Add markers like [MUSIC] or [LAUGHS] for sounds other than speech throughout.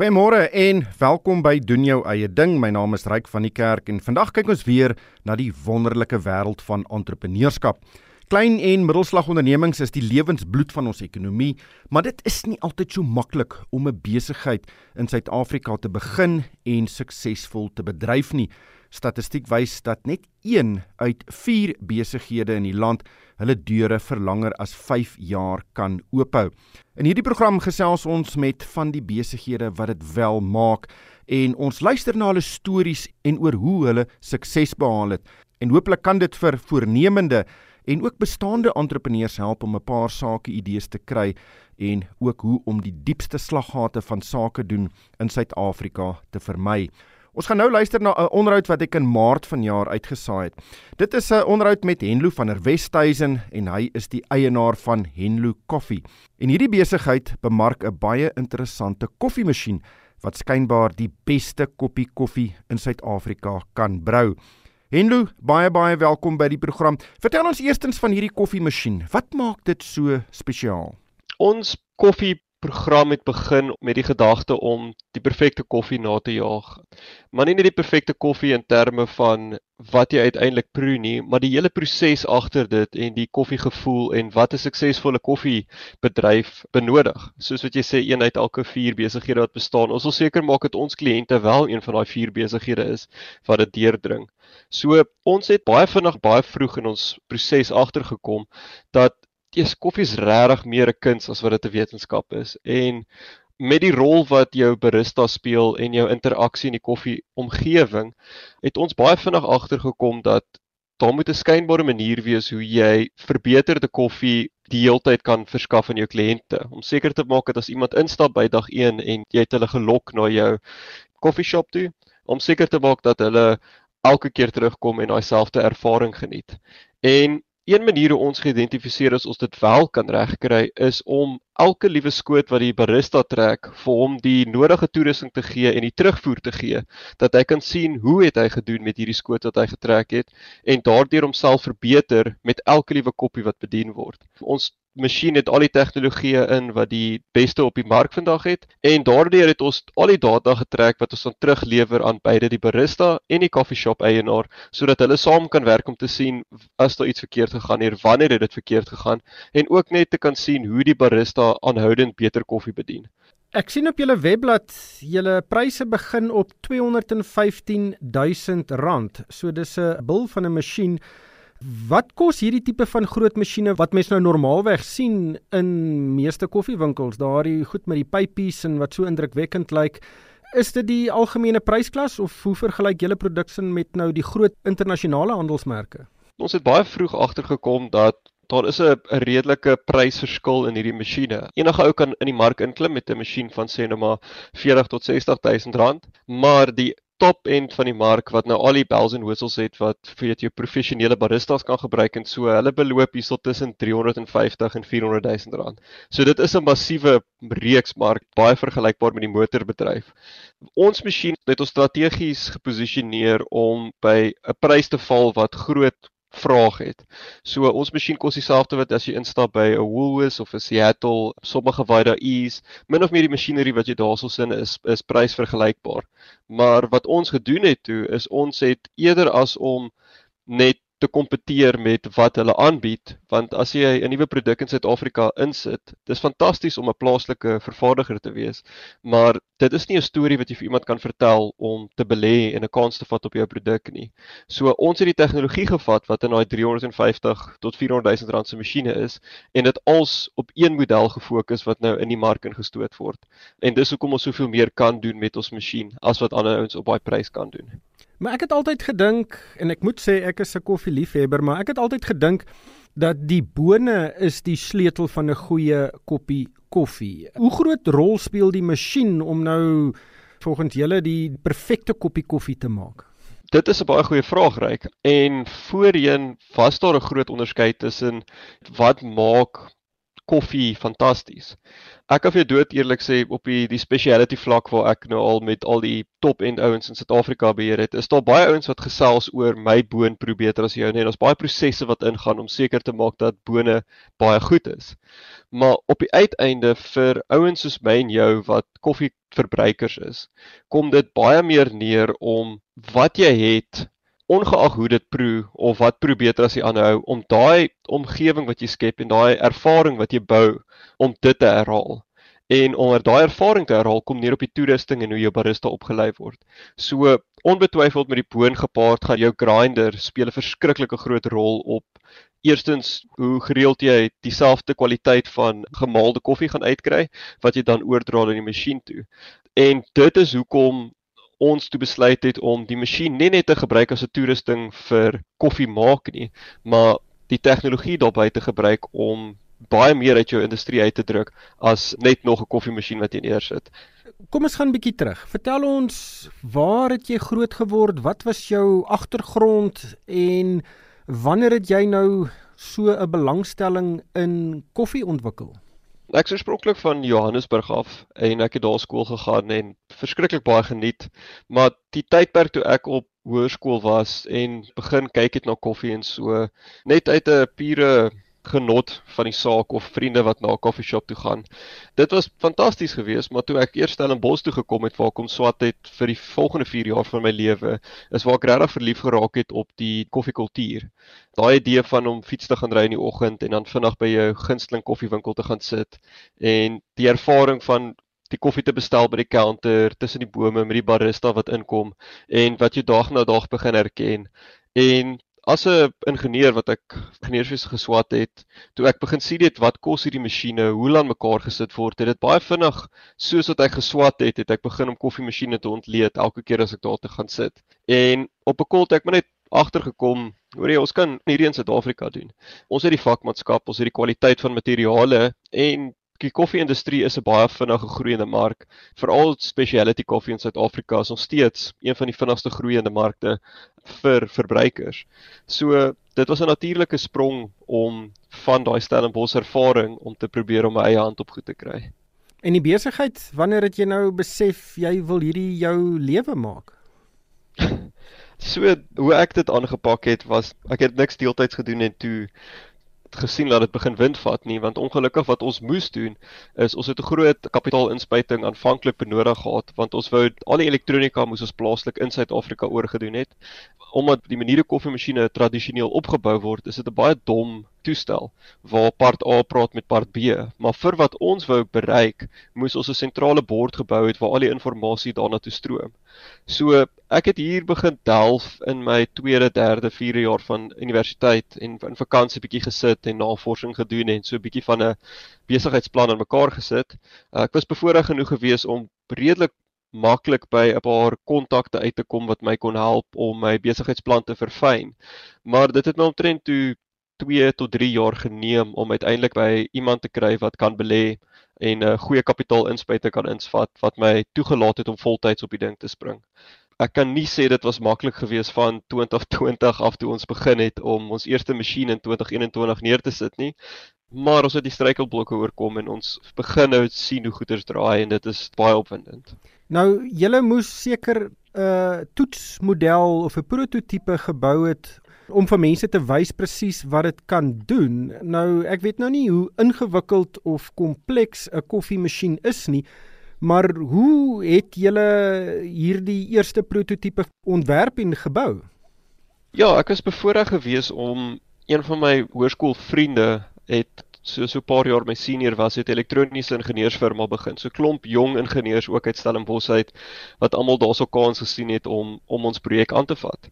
Goeiemôre en welkom by doen jou eie ding. My naam is Ryk van die Kerk en vandag kyk ons weer na die wonderlike wêreld van entrepreneurskap. Klein en middelslag ondernemings is die lewensbloed van ons ekonomie, maar dit is nie altyd so maklik om 'n besigheid in Suid-Afrika te begin en suksesvol te bedryf nie. Statistiek wys dat net 1 uit 4 besighede in die land hulle deure vir langer as 5 jaar kan oophou. In hierdie program gesels ons met van die besighede wat dit wel maak en ons luister na hulle stories en oor hoe hulle sukses behaal het. En hooplik kan dit vir voornemende en ook bestaande entrepreneurs help om 'n paar sake idees te kry en ook hoe om die diepste slaggate van sake doen in Suid-Afrika te vermy. Ons gaan nou luister na 'n onderhoud wat ek in Maart vanjaar uitgesaai het. Dit is 'n onderhoud met Henlo van der Westhuizen en hy is die eienaar van Henlo Koffie. En hierdie besigheid bemark 'n baie interessante koffiemasjien wat skynbaar die beste koppie koffie in Suid-Afrika kan brou. Henlo, baie baie welkom by die program. Vertel ons eerstens van hierdie koffiemasjien. Wat maak dit so spesiaal? Ons koffie program het begin met die gedagte om die perfekte koffie na te jaag. Maar nie net die perfekte koffie in terme van wat jy uiteindelik proe nie, maar die hele proses agter dit en die koffiegevoel en wat 'n suksesvolle koffiebedryf benodig. Soos wat jy sê, een uit elke 4 besighede wat bestaan, ons wil seker maak dat ons kliënte wel een van daai 4 besighede is wat dit deurdring. So ons het baie vinnig baie vroeg in ons proses agtergekom dat dis koffies regtig meer 'n kuns as wat dit 'n wetenskap is en met die rol wat jou barista speel en jou interaksie in die koffie omgewing het ons baie vinnig agtergekom dat daar moet 'n skynbare manier wees hoe jy verbeterde koffie die heeltyd kan verskaf aan jou kliënte om seker te maak dat as iemand instap by dag 1 en jy het hulle gelok na jou koffieshop toe om seker te maak dat hulle elke keer terugkom en daai selfde ervaring geniet. En Een manier hoe ons geïdentifiseer is ons dit wel kan regkry is om elke liewe skoot wat die barista trek vir hom die nodige toerusting te gee en die terugvoer te gee dat hy kan sien hoe het hy gedoen met hierdie skoot wat hy getrek het en daardeur homself verbeter met elke liewe koppie wat bedien word. Ons masjien het al die tegnologieë in wat die beste op die mark vandag het en daardeur het ons al die data getrek wat ons dan teruglewer aan beide die barista en die koffieshop eienaar sodat hulle saam kan werk om te sien as daar iets verkeerd gegaan het, wanneer het dit verkeerd gegaan en ook net te kan sien hoe die barista aanhoudend beter koffie bedien. Ek sien op julle webblad julle pryse begin op R215 000. So dis 'n bil van 'n masjien Wat kos hierdie tipe van groot masjiene wat mens nou normaalweg sien in meeste koffiewinkels, daardie goed met die pypies en wat so indrukwekkend lyk? Is dit die algemene prysklas of hoe vergelyk julle produksie met nou die groot internasionale handelsmerke? Ons het baie vroeg agtergekom dat daar is 'n redelike prysverskil in hierdie masjiene. Enige ou kan in die mark inklim met 'n masjien van sê nou maar 40 tot 60 000 rand, maar die top end van die mark wat nou al die bells and whistles het wat vir jou professionele baristas kan gebruik en so hulle beloop hierso tussen 350 en 400 000 rand. So dit is 'n massiewe reeks mark, baie vergelykbaar met die motorbedryf. Ons masjien het ons strategies geposisioneer om by 'n prys te val wat groot vraag het. So ons masjien kos dieselfde wat as jy instap by 'n Woolworths of 'n Seattle, sommige waar daar is, min of meer die masjinerie wat jy daarso sien is is prysvergelykbaar. Maar wat ons gedoen het toe is ons het eerder as om net te kompeteer met wat hulle aanbied want as jy 'n nuwe produk in Suid-Afrika insit dis fantasties om 'n plaaslike vervaardiger te wees maar dit is nie 'n storie wat jy vir iemand kan vertel om te belê en 'n kans te vat op jou produk nie. So ons het die tegnologie gevat wat in daai 350 tot 400 000 rand se masjiene is en dit als op een model gefokus wat nou in die mark ingestoot word. En dis hoekom ons soveel meer kan doen met ons masjien as wat ander ouens op daai prys kan doen Maar ek het altyd gedink en ek moet sê ek is 'n koffieliefhebber, maar ek het altyd gedink dat die bone is die sleutel van 'n goeie koppie koffie. Hoe groot rol speel die masjien om nou volgens julle die perfekte koppie koffie te maak? Dit is 'n baie goeie vraag, Ryk. En voorheen was daar 'n groot onderskeid tussen wat maak koffie fantasties. Ek kan vir jou dood eerlik sê op die die speciality vlak waar ek nou al met al die top end ouens in Suid-Afrika beheer het, is daar baie ouens wat gesels oor my boon probeer beter as jou nie. Daar's baie prosesse wat ingaan om seker te maak dat bone baie goed is. Maar op die uiteinde vir ouens soos my en jou wat koffieverbruikers is, kom dit baie meer neer om wat jy het ongeag hoe dit proe of wat proe beter as die ander hou om daai omgewing wat jy skep en daai ervaring wat jy bou om dit te herhaal. En onder daai ervaring te herhaal kom neer op die toerusting en hoe jou barista opgelei word. So onbetwyfeld met die boon gepaard gaan jou grinder speel 'n verskriklike groot rol op eerstens hoe gereeld jy dieselfde kwaliteit van gemaalde koffie gaan uitkry wat jy dan oordra in die masjien toe. En dit is hoekom ons toe besluit het om die masjien nie net te gebruik as 'n toerusting vir koffie maak nie, maar die tegnologie daarbey te gebruik om baie meer uit jou industrie uit te druk as net nog 'n koffiemasjien wat jy neersit. Kom ons gaan 'n bietjie terug. Vertel ons, waar het jy groot geword? Wat was jou agtergrond en wanneer het jy nou so 'n belangstelling in koffie ontwikkel? Ek is oorspronklik van Johannesburg af en ek het daar skool gegaan en verskriklik baie geniet. Maar die tydperk toe ek op hoërskool was en begin kyk het na koffie en so, net uit 'n pure genot van die saak of vriende wat na 'n koffieshop toe gaan. Dit was fantasties geweest, maar toe ek eers stel in Bos toe gekom het waar kom swat het vir die volgende 4 jaar van my lewe, is waar ek regtig verlief geraak het op die koffiekultuur. Daai idee van om fiets te gaan ry in die oggend en dan vinnig by jou gunsteling koffiewinkel te gaan sit en die ervaring van die koffie te bestel by die counter tussen die bome met die barista wat inkom en wat jy dag na dag begin herken en as 'n ingenieur wat ek ingenieurswese geswat het, toe ek begin sien dit wat kos hierdie masjiene, hoe lank mekaar gesit word, het dit baie vinnig soos wat ek geswat het, het ek begin om koffiemasjiene te ontleed elke keer as ek daar te gaan sit. En op 'n koelte ek maar net agtergekom, hoor jy, ons kan hierdie in Suid-Afrika doen. Ons het die vakmanskap, ons het die kwaliteit van materiale en die koffie-industrie is 'n baie vinnige groeiende mark. Veral specialty koffie in Suid-Afrika is nog steeds een van die vinnigste groeiende markte vir verbruikers. So dit was 'n natuurlike sprong om van daai Stellenbosch ervaring om te probeer om my eie hand op goed te kry. En die besigheid, wanneer het jy nou besef jy wil hierdie jou lewe maak? [LAUGHS] so hoe ek dit aangepak het was ek het niks deeltyds gedoen en toe gesien dat dit begin wind vat nie want ongelukkig wat ons moes doen is ons het 'n groot kapitaalinspuiting aanvanklik benodig gehad want ons wou al die elektronika moes ons plaaslik in Suid-Afrika oorgedoen het. Omdat die maniere koffiemasjiene tradisioneel opgebou word is dit 'n baie dom toestel waar part A praat met part B. Maar vir wat ons wou bereik moes ons 'n sentrale bord gebou het waar al die inligting daarna toe stroom So ek het hier begin delf in my tweede, derde, vierde jaar van universiteit en in vakansie bietjie gesit en navorsing gedoen en so 'n bietjie van 'n besigheidsplan aan mekaar gesit. Uh, ek was bevoorreg genoeg geweest om redelik maklik by 'n paar kontakte uit te kom wat my kon help om my besigheidsplan te verfyn. Maar dit het my omtrent toe 2 tot 3 jaar geneem om uiteindelik by iemand te kry wat kan belê en 'n uh, goeie kapitaalinspuiting kan insvat wat my toegelaat het om voltyds op die ding te spring. Ek kan nie sê dit was maklik geweest van 2020 af toe ons begin het om ons eerste masjien in 2021 neer te sit nie. Maar ons het die struikelblokke oorkom en ons begin nou sien hoe goeders draai en dit is baie opwindend. Nou, julle moes seker 'n uh, toetsmodel of 'n prototipe gebou het om vir mense te wys presies wat dit kan doen. Nou ek weet nou nie hoe ingewikkeld of kompleks 'n koffiemasjien is nie, maar hoe het julle hierdie eerste prototipe ontwerp en gebou? Ja, ek was bevoorreg geweest om een van my hoërskoolvriende het so so 'n paar jaar my senior was het elektroniese ingenieursfirma begin. So klomp jong ingenieurs ook uit Stellenbosch uit wat almal daarso kans gesien het om om ons projek aan te vat.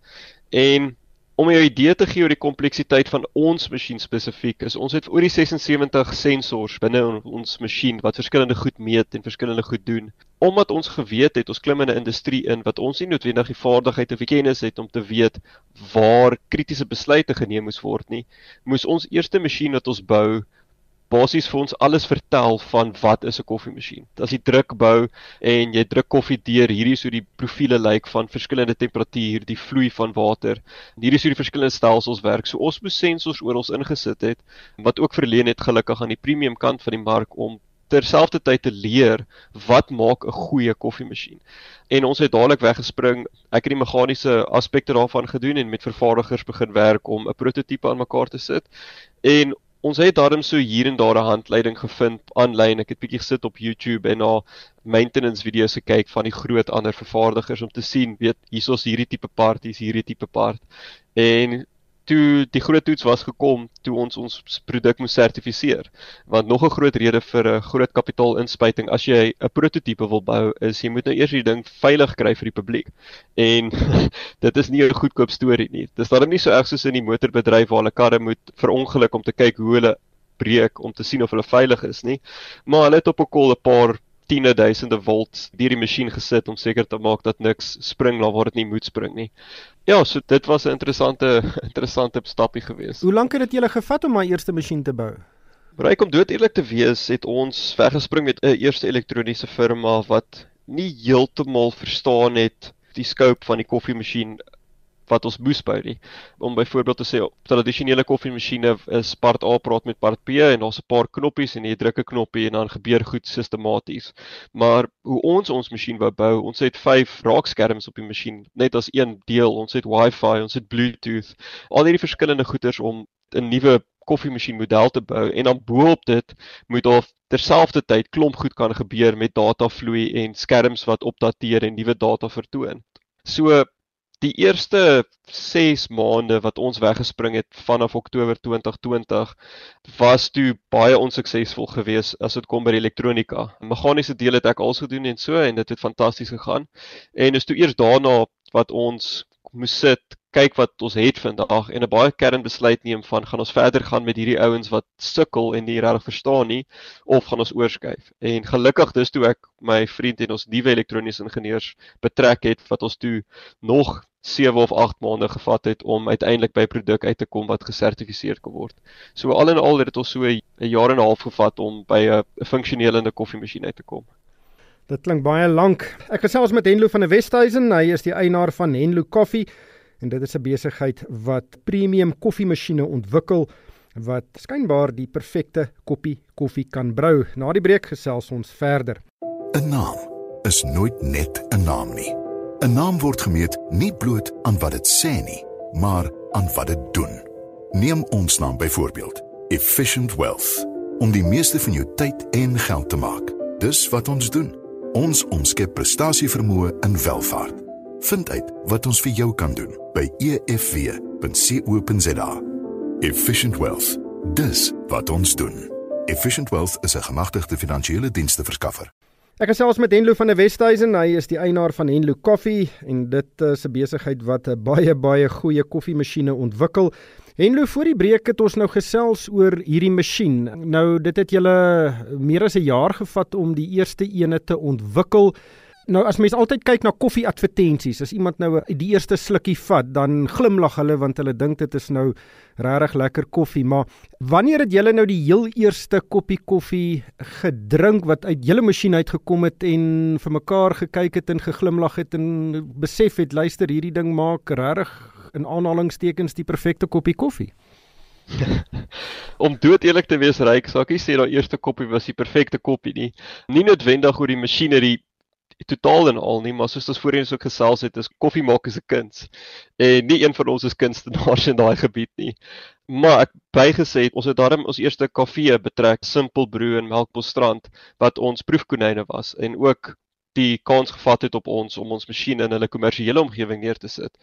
En om jou idee te gee oor die kompleksiteit van ons masjien spesifiek is ons het oor die 76 sensors binne ons masjien wat verskillende goed meet en verskillende goed doen. Omdat ons geweet het ons klim in 'n industrie in wat ons nie noodwendig die vaardigheid of die kennis het om te weet waar kritiese besluite geneem moes word nie, moes ons eerste masjien wat ons bou basies vir ons alles vertel van wat is 'n koffiemasjien. As jy druk bou en jy druk koffie deur, hierdie is hoe die profiele lyk van verskillende temperatuur, die vloei van water. Hierdie is hoe die verskillende stelsels werk. So ons moet sensors oral ingesit het wat ook verleen het gelukkig aan die premium kant van die mark om terselfdertyd te leer wat maak 'n goeie koffiemasjien. En ons het dadelik weggespring. Ek het die meganiese aspekte daarvan gedoen en met vervaardigers begin werk om 'n prototipe aan mekaar te sit. En ons het daarom so hier en daar 'n handleiding gevind aanlyn. Ek het bietjie gesit op YouTube en na maintenance video's gekyk van die groot ander vervaardigers om te sien, weet, hiersoos hierdie tipe part, hier's hierdie tipe part. En toe die groot toets was gekom toe ons ons produk moes sertifiseer. Want nog 'n groot rede vir 'n groot kapitaalinspuiting as jy 'n prototipe wil bou is jy moet nou eers die ding veilig kry vir die publiek. En [LAUGHS] dit is nie 'n goedkoop storie nie. Dis daarom nie so erg soos in die motorbedryf waar hulle karre moet verongeluk om te kyk hoe hulle breek om te sien of hulle veilig is nie. Maar hulle het op 'n kol 'n paar tiende duisende volt deur die masjien gesit om seker te maak dat niks spring na waar dit nie moet spring nie. Ja, so dit was 'n interessante [LAUGHS] interessante stappie geweest. Hoe lank het dit julle gevat om my eerste masjien te bou? Bereik om dood eerlik te wees, het ons weggespring met 'n eerste elektroniese firma wat nie heeltemal verstaan het die scope van die koffiemasjien wat ons moes bou nie. Om byvoorbeeld te sê, tradisionele koffiemasjiene is part A praat met part B en daar's 'n paar knoppies en jy druk 'n knoppie en dan gebeur goed sistematies. Maar hoe ons ons masjien wou bou, ons het 5 raakskerms op die masjien, net as een deel. Ons het Wi-Fi, ons het Bluetooth, al hierdie verskillende goeders om 'n nuwe koffiemasjien model te bou en dan bo-op dit moet daar terselfdertyd klomp goed kan gebeur met datavloei en skerms wat opdateer en nuwe data vertoon. So die eerste 6 maande wat ons weggespring het vanaf Oktober 2020 was toe baie onsuksesvol geweest as dit kom by elektronika. Meganiese dele het ek al gedoen en so en dit het fantasties gegaan. En is toe eers daarna wat ons moes sit, kyk wat ons het vandag en 'n baie kernbesluit neem van gaan ons verder gaan met hierdie ouens wat sukkel en nie regtig verstaan nie of gaan ons oorskuif. En gelukkig dis toe ek my vriend en ons nuwe elektroniese ingenieurs betrek het wat ons toe nog 7 of 8 maande gevat het om uiteindelik by 'n produk uit te kom wat gesertifiseer kan word. So al in al het dit ons so 'n jaar en 'n half gevat om by 'n funksionele koffiemasjien uit te kom. Dit klink baie lank. Ek gesels met Henlo van der Westhuizen. Hy is die eienaar van Henlo Koffie en dit is 'n besigheid wat premium koffiemasjiene ontwikkel wat skynbaar die perfekte koppie koffie kan brou. Na die breek gesels ons verder. 'n Naam is nooit net 'n naam nie. 'n Naam word gemeet nie bloot aan wat dit sê nie, maar aan wat dit doen. Neem ons naam byvoorbeeld, Efficient Wealth, om die meeste van jou tyd en geld te maak. Dis wat ons doen. Ons omskep prestasievermoë in welvaart. Vind uit wat ons vir jou kan doen by efw.co.za. Efficient Wealth. Dis wat ons doen. Efficient Wealth is 'n gemagtigde finansiële dienste verskaffer. Ek gesels met Henlo van der Westhuizen. Hy is die eienaar van Henlo Coffee en dit is 'n besigheid wat 'n baie baie goeie koffiemasjiene ontwikkel. Henlo, voor die breek het ons nou gesels oor hierdie masjien. Nou dit het julle meer as 'n jaar gevat om die eerste ene te ontwikkel. Nou as mens altyd kyk na koffie advertensies, as iemand nou die eerste slukkie vat, dan glimlag hulle want hulle dink dit is nou regtig lekker koffie, maar wanneer het julle nou die heel eerste koppie koffie gedrink wat uit julle masjien uitgekom het en vir mekaar gekyk het en geglimlag het en besef het luister hierdie ding maak regtig in aanhalingstekens die perfekte koppie koffie? [LAUGHS] Om dood eerlik te wees, Ryk, sou ek sê daai eerste koppie was die perfekte koppie nie. Nie noodwendig oor die masjinerie totaal en al nie, maar soos ons voorheen ook gesels het, is koffie maak is 'n kuns. En nie een van ons is kunstenaars in daai gebied nie. Maar ek bygesê ons het daarom ons eerste kafee betrek, Simple Brew in Melkbosstrand wat ons proefkonyne was en ook die kans gevat het op ons om ons masjien in hulle kommersiële omgewing neer te sit.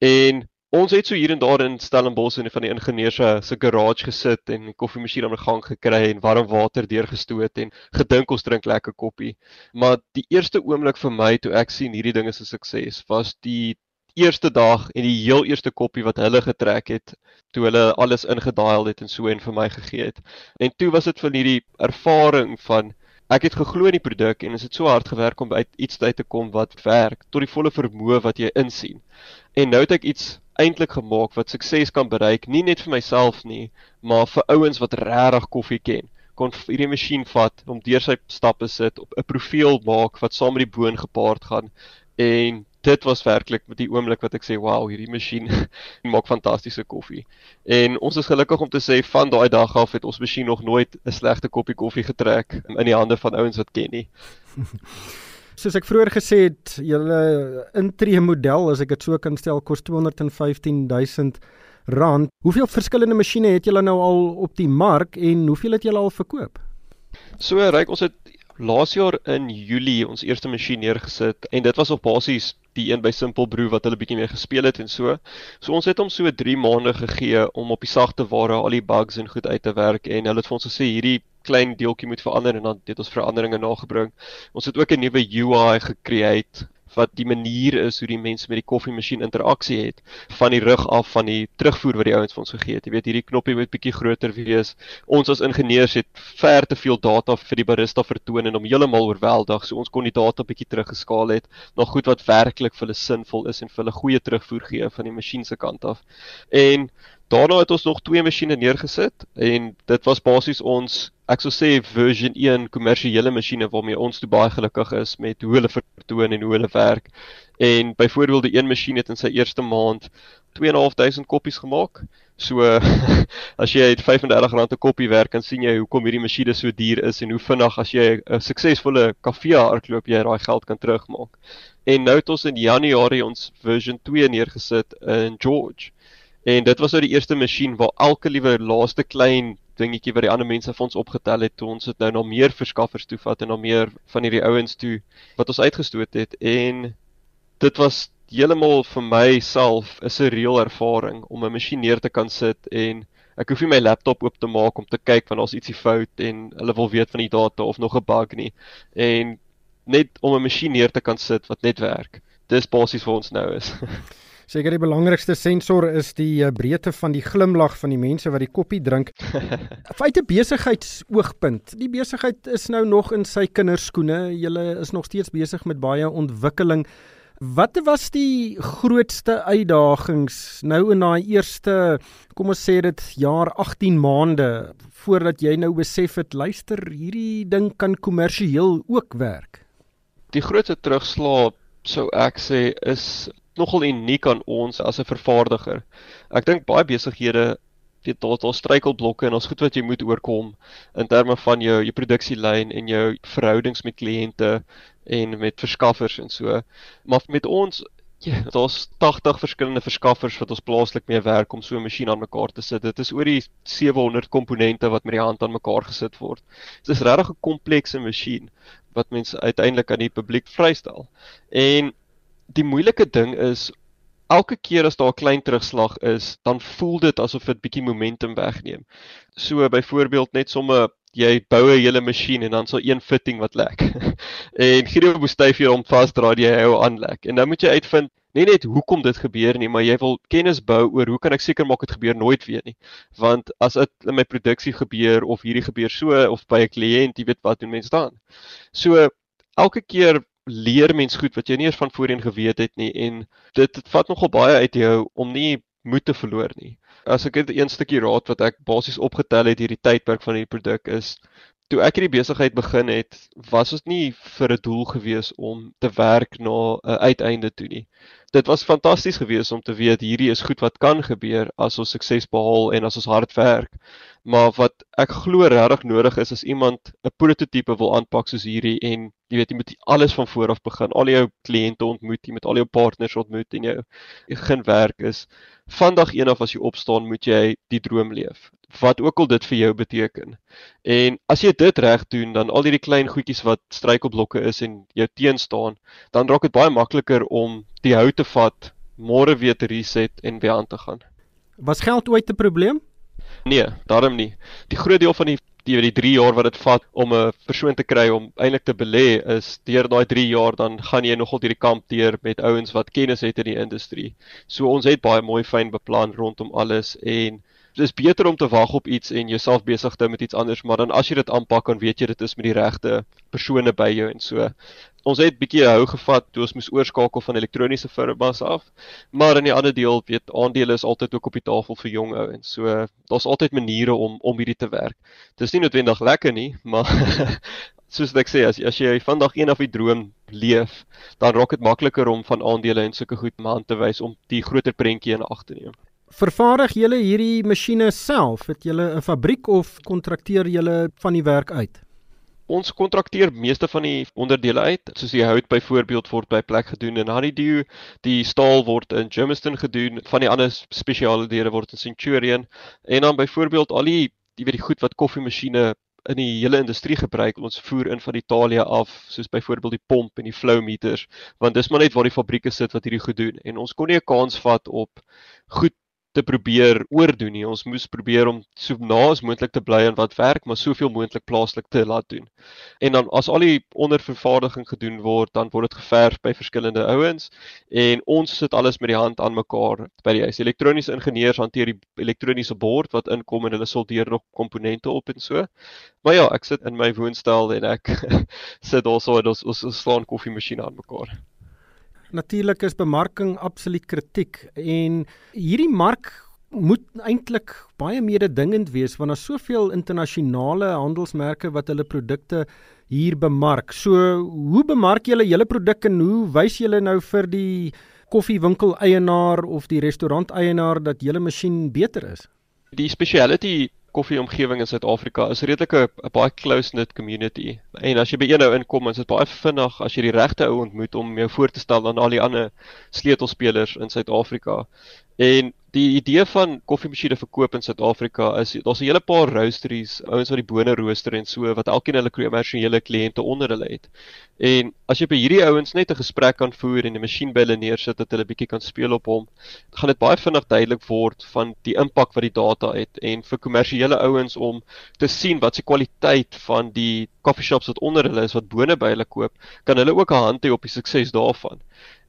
En Ons het so hier en daar in Stellenbosch in van die ingenieurs se se garage gesit en koffiemasjien aan die gang gekry en warm water deurgestoot en gedink ons drink lekker koffie. Maar die eerste oomblik vir my toe ek sien hierdie ding is 'n sukses, was die eerste dag en die heel eerste koppie wat hulle getrek het toe hulle alles ingedaal het en so en vir my gegee het. En toe was dit van hierdie ervaring van ek het geglo in die produk en is dit so hard gewerk om uit iets uit te kom wat werk tot die volle vermoë wat jy insien. En nou het ek iets eintlik gemaak wat sukses kan bereik, nie net vir myself nie, maar vir ouens wat regtig koffie ken. kon hierdie masjien vat om deur sy stappe sit op 'n profiel maak wat saam met die boon gepaard gaan. En dit was werklik met die oomblik wat ek sê wow hierdie masjien [LAUGHS] maak fantastiese koffie. En ons is gelukkig om te sê van daai dag af het ons masjien nog nooit 'n slegte koppie koffie getrek in die hande van ouens wat ken nie [LAUGHS] Soos ek vroeër gesê het, julle intree model as ek dit so kan stel kos 215 000 rand. Hoeveel verskillende masjiene het julle nou al op die mark en hoeveel het julle al verkoop? So ryk ons het laas jaar in Julie ons eerste masjien neergesit en dit was op basies die een by Simple Brew wat hulle bietjie mee gespeel het en so. So ons het hom so 3 maande gegee om op die sagte ware al die bugs en goed uit te werk en hulle het vir ons gesê hierdie klein deeltjie moet verander en dan het ons veranderinge nagebring. Ons het ook 'n nuwe UI gecreate wat die manier is hoe die mense met die koffiemasjien interaksie het van die rug af van die terugvoer wat die ouens vir ons gegee het. Jy weet hierdie knoppie moet bietjie groter wees. Ons as ingenieurs het ver te veel data vir die barista vertoon en hom heeltemal oorweldig. So ons kon die data bietjie teruggeskaal het na goed wat werklik vir hulle sinvol is en vir hulle goeie terugvoer gee van die masjien se kant af. En Daarna het ons nog twee masjiene neergesit en dit was basies ons ek sou sê version 1 kommersiële masjiene waarmee ons toe baie gelukkig is met hoe hulle vertoon en hoe hulle werk. En byvoorbeeld die een masjien het in sy eerste maand 2.500 koppies gemaak. So [LAUGHS] as jy uit R35 'n koppie werk, dan sien jy hoekom hierdie masjiene so duur is en hoe vinnig as jy 'n suksesvolle kafee hardloop jy daai geld kan terugmaak. En nou het ons in Januarie ons version 2 neergesit in George. En dit was nou die eerste masjien waar elke liewe laaste klein dingetjie wat die ander mense vir ons opgetel het, toe ons dit nou na meer verskaffers toe vat en na meer van hierdie ouens toe wat ons uitgestoot het en dit was heeltemal vir myself 'n surreal ervaring om 'n masjien neer te kan sit en ek hoef nie my laptop oop te maak om te kyk wanneer daar's ietsie fout en hulle wil weet van die data of nog 'n bug nie en net om 'n masjien neer te kan sit wat net werk. Dis basies vir ons nou is. [LAUGHS] Seker die belangrikste sensor is die uh, breedte van die glimlag van die mense wat die koppie drink. [LAUGHS] Feite besigheidsoogpunt. Die besigheid is nou nog in sy kinderskoene. Julle is nog steeds besig met baie ontwikkeling. Wat was die grootste uitdagings nou in daai eerste kom ons sê dit jaar 18 maande voordat jy nou besef het luister hierdie ding kan kommersieel ook werk? Die grootste terugslag sou ek sê is nogal uniek aan ons as 'n vervaardiger. Ek dink baie besighede weet daar daar struikelblokke en ons goed wat jy moet oorkom in terme van jou jou produksielyn en jou verhoudings met kliënte en met verskaffers en so. Maar met ons ja, daar's 80 verskillende verskaffers wat ons plaaslik mee werk om so 'n masjien aan mekaar te sit. Dit is oor die 700 komponente wat met die hand aan mekaar gesit word. Dit is regtig 'n komplekse masjien wat mense uiteindelik aan die publiek vrystel. En die moeilike ding is elke keer as daar 'n klein terugslag is, dan voel dit asof dit bietjie momentum wegneem. So byvoorbeeld net somme jy bou 'n hele masjien en dan sal een fitting wat lek. [LAUGHS] en hierdie moet styf hier om vasdra die hy hou aanlek. En dan moet jy uitvind nie net hoekom dit gebeur nie, maar jy wil kennis bou oor hoe kan ek seker maak dit gebeur nooit weer nie. Want as dit in my produksie gebeur of hierdie gebeur so of by 'n kliënt, jy weet wat doen mense dan. So elke keer leer mens goed wat jy nie eers van voorheen geweet het nie en dit dit vat nogal baie uit jou om nie moed te verloor nie. As ek net een stukkie raad wat ek basies opgetel het hierdie tydperk van hierdie produk is toe ek hierdie besigheid begin het, was dit nie vir 'n doel gewees om te werk na 'n uiteinde toe nie. Dit was fantasties geweest om te weet hierdie is goed wat kan gebeur as ons sukses behaal en as ons hard werk. Maar wat ek glo regtig nodig is is iemand 'n prototipe wil aanpak soos hierdie en jy weet jy moet alles van voor af begin. Al jou kliënte ontmoet, jy moet al jou partners ontmoet en jou begin werk is vandag een af as jy opstaan moet jy die droom leef wat ook al dit vir jou beteken. En as jy dit reg doen, dan al hierdie klein goedjies wat struikelblokke is en jou teen staan, dan raak dit baie makliker om die hout te vat, môre weer te reset en weer aan te gaan. Was geld ooit 'n probleem? Nee, daarom nie. Die groot deel van die die die 3 jaar wat dit vat om 'n persoon te kry om eintlik te belê is deur daai 3 jaar dan gaan jy nogal hierdie kamp deur met ouens wat kennis het in die industrie. So ons het baie mooi fyn beplan rondom alles en Dis beter om te wag op iets en jouself besig te hou met iets anders, maar dan as jy dit aanpak, dan weet jy dit is met die regte persone by jou en so. Ons het bietjie hou gevat toe ons moes oorskakel van elektroniese firmas af, maar in die ander deel weet aandele is altyd ook op die tafel vir jong ouens. So daar's altyd maniere om om hierdie te werk. Dit is nie noodwendig lekker nie, maar [LAUGHS] soos ek sê as as jy vandag een of die droom leef, dan raak dit makliker om van aandele en sulke goed aan te wys om die groter prentjie in ag te neem. Vervaardig julle hierdie masjiene self? Het julle 'n fabriek of kontrakteer julle van die werk uit? Ons kontrakteer meeste van die onderdele uit, soos die hout byvoorbeeld word by plek gedoen in Honeydew, die staal word in Germiston gedoen, van die ander spesiale dele word in Centurion en dan byvoorbeeld al die jy weet die goed wat koffiemasjiene in die hele industrie gebruik. Ons voer in van Italië af, soos byvoorbeeld die pomp en die flow meters, want dis maar net waar die fabrieke sit wat hierdie goed doen. En ons kon nie 'n kans vat op goed te probeer oordoen nie. Ons moes probeer om so na as moontlik te bly aan wat werk, maar soveel moontlik plaaslik te laat doen. En dan as al die ondervervaardiging gedoen word, dan word dit geverf by verskillende ouens en ons sit alles met die hand aan mekaar by die huis. Elektroniese ingenieurs hanteer die elektroniese bord wat inkom en hulle soldeer nog komponente op en so. Maar ja, ek sit in my woonstel en ek [LAUGHS] sit also ons ons slaan koffiemasjiene aan mekaar. Natuurlik is bemarking absoluut kritiek en hierdie mark moet eintlik baie mededingend wees want daar's soveel internasionale handelsmerke wat hulle produkte hier bemark. So, hoe bemark julle julle produk en hoe wys julle nou vir die koffiewinkel eienaar of die restaurant eienaar dat julle masjien beter is? Die speciality koffieomgewing in Suid-Afrika is redelik 'n baie close-knit community. En as jy by een ou inkom, is dit baie vinnig as jy die regte ou ontmoet om jou voor te stel aan al die ander sleutelspelers in Suid-Afrika. En die idee van koffiemasjiene verkoop in Suid-Afrika is daar's 'n hele paar roasteries, ouens wat die bone rooster en so wat elkeen hulle kommersiële kliënte onder hulle het. En as jy by hierdie ouens net 'n gesprek kan voer en 'n masjien by hulle neersit dat hulle bietjie kan speel op hom, gaan dit baie vinnig duidelik word van die impak wat die data het en vir kommersiële ouens om te sien wat se kwaliteit van die coffeeshops wat onder hulle is wat bone by hulle koop, kan hulle ook 'n hand hê op die sukses daarvan.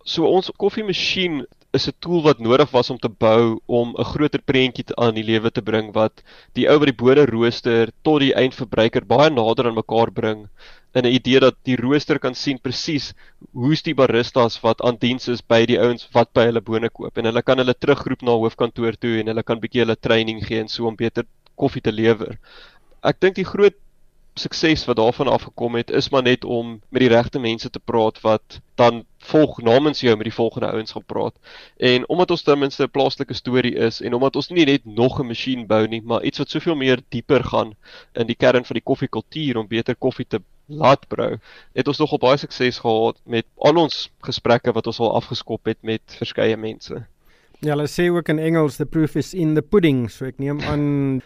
So ons koffiemasjien is 'n tool wat nodig was om te bou om 'n groter prentjie aan die lewe te bring wat die ou wat die bode rooster tot die eindverbruiker baie nader aan mekaar bring in 'n idee dat die rooster kan sien presies hoe's die baristas wat aan diens is by die ouens wat by hulle bone koop en hulle kan hulle terugroep na hoofkantoor toe en hulle kan bietjie hulle training gee en so om beter koffie te lewer. Ek dink die groot sukses wat daarvan afgekom het is maar net om met die regte mense te praat wat dan volg namens jou met die volgende ouens gaan praat. En omdat ons ten minste 'n plaaslike storie is en omdat ons nie net nog 'n masjien bou nie, maar iets wat soveel meer dieper gaan in die kern van die koffiekultuur om beter koffie te laat brou, het ons nogal baie sukses gehad met al ons gesprekke wat ons al afgeskop het met verskeie mense. Ja, hulle sê ook in Engels the proof is in the pudding, so ek neem aan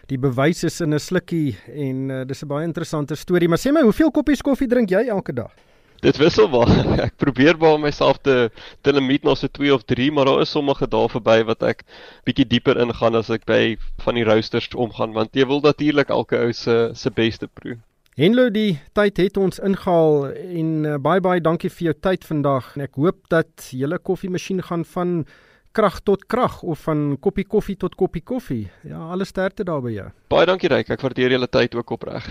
die bewys is in 'n slukkie en uh, dis 'n baie interessante storie. Maar sê my, hoeveel koppies koffie drink jy elke dag? Dit wissel maar. [LAUGHS] Ek probeer maar myself te te limiet na so 2 of 3, maar daar is sommige dae verby wat ek bietjie dieper ingaan as ek by van die roosters omgaan, want jy wil natuurlik elke ou se se beste proe. Henlo, die tyd het ons ingehaal en uh, baie baie dankie vir jou tyd vandag. Ek hoop dat julle koffiemasjien gaan van krag tot krag of van koppie koffie tot koppie koffie. Ja, alles sterkte daar by jou. Baie dankie Ryk, ek waardeer julle tyd ook opreg.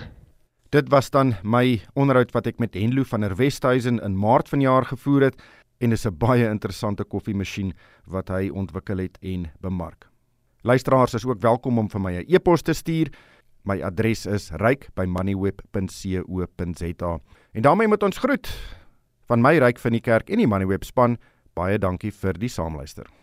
Dit was dan my onderhoud wat ek met Henlo van der Westhuizen in Maart vanjaar gevoer het en dis 'n baie interessante koffiemasjien wat hy ontwikkel het en bemark. Luisteraars is ook welkom om vir my 'n e-pos te stuur. My adres is ryk@moneyweb.co.za. En daarmee moet ons groet van my ryk van die kerk en die Moneyweb span. Baie dankie vir die saamluister.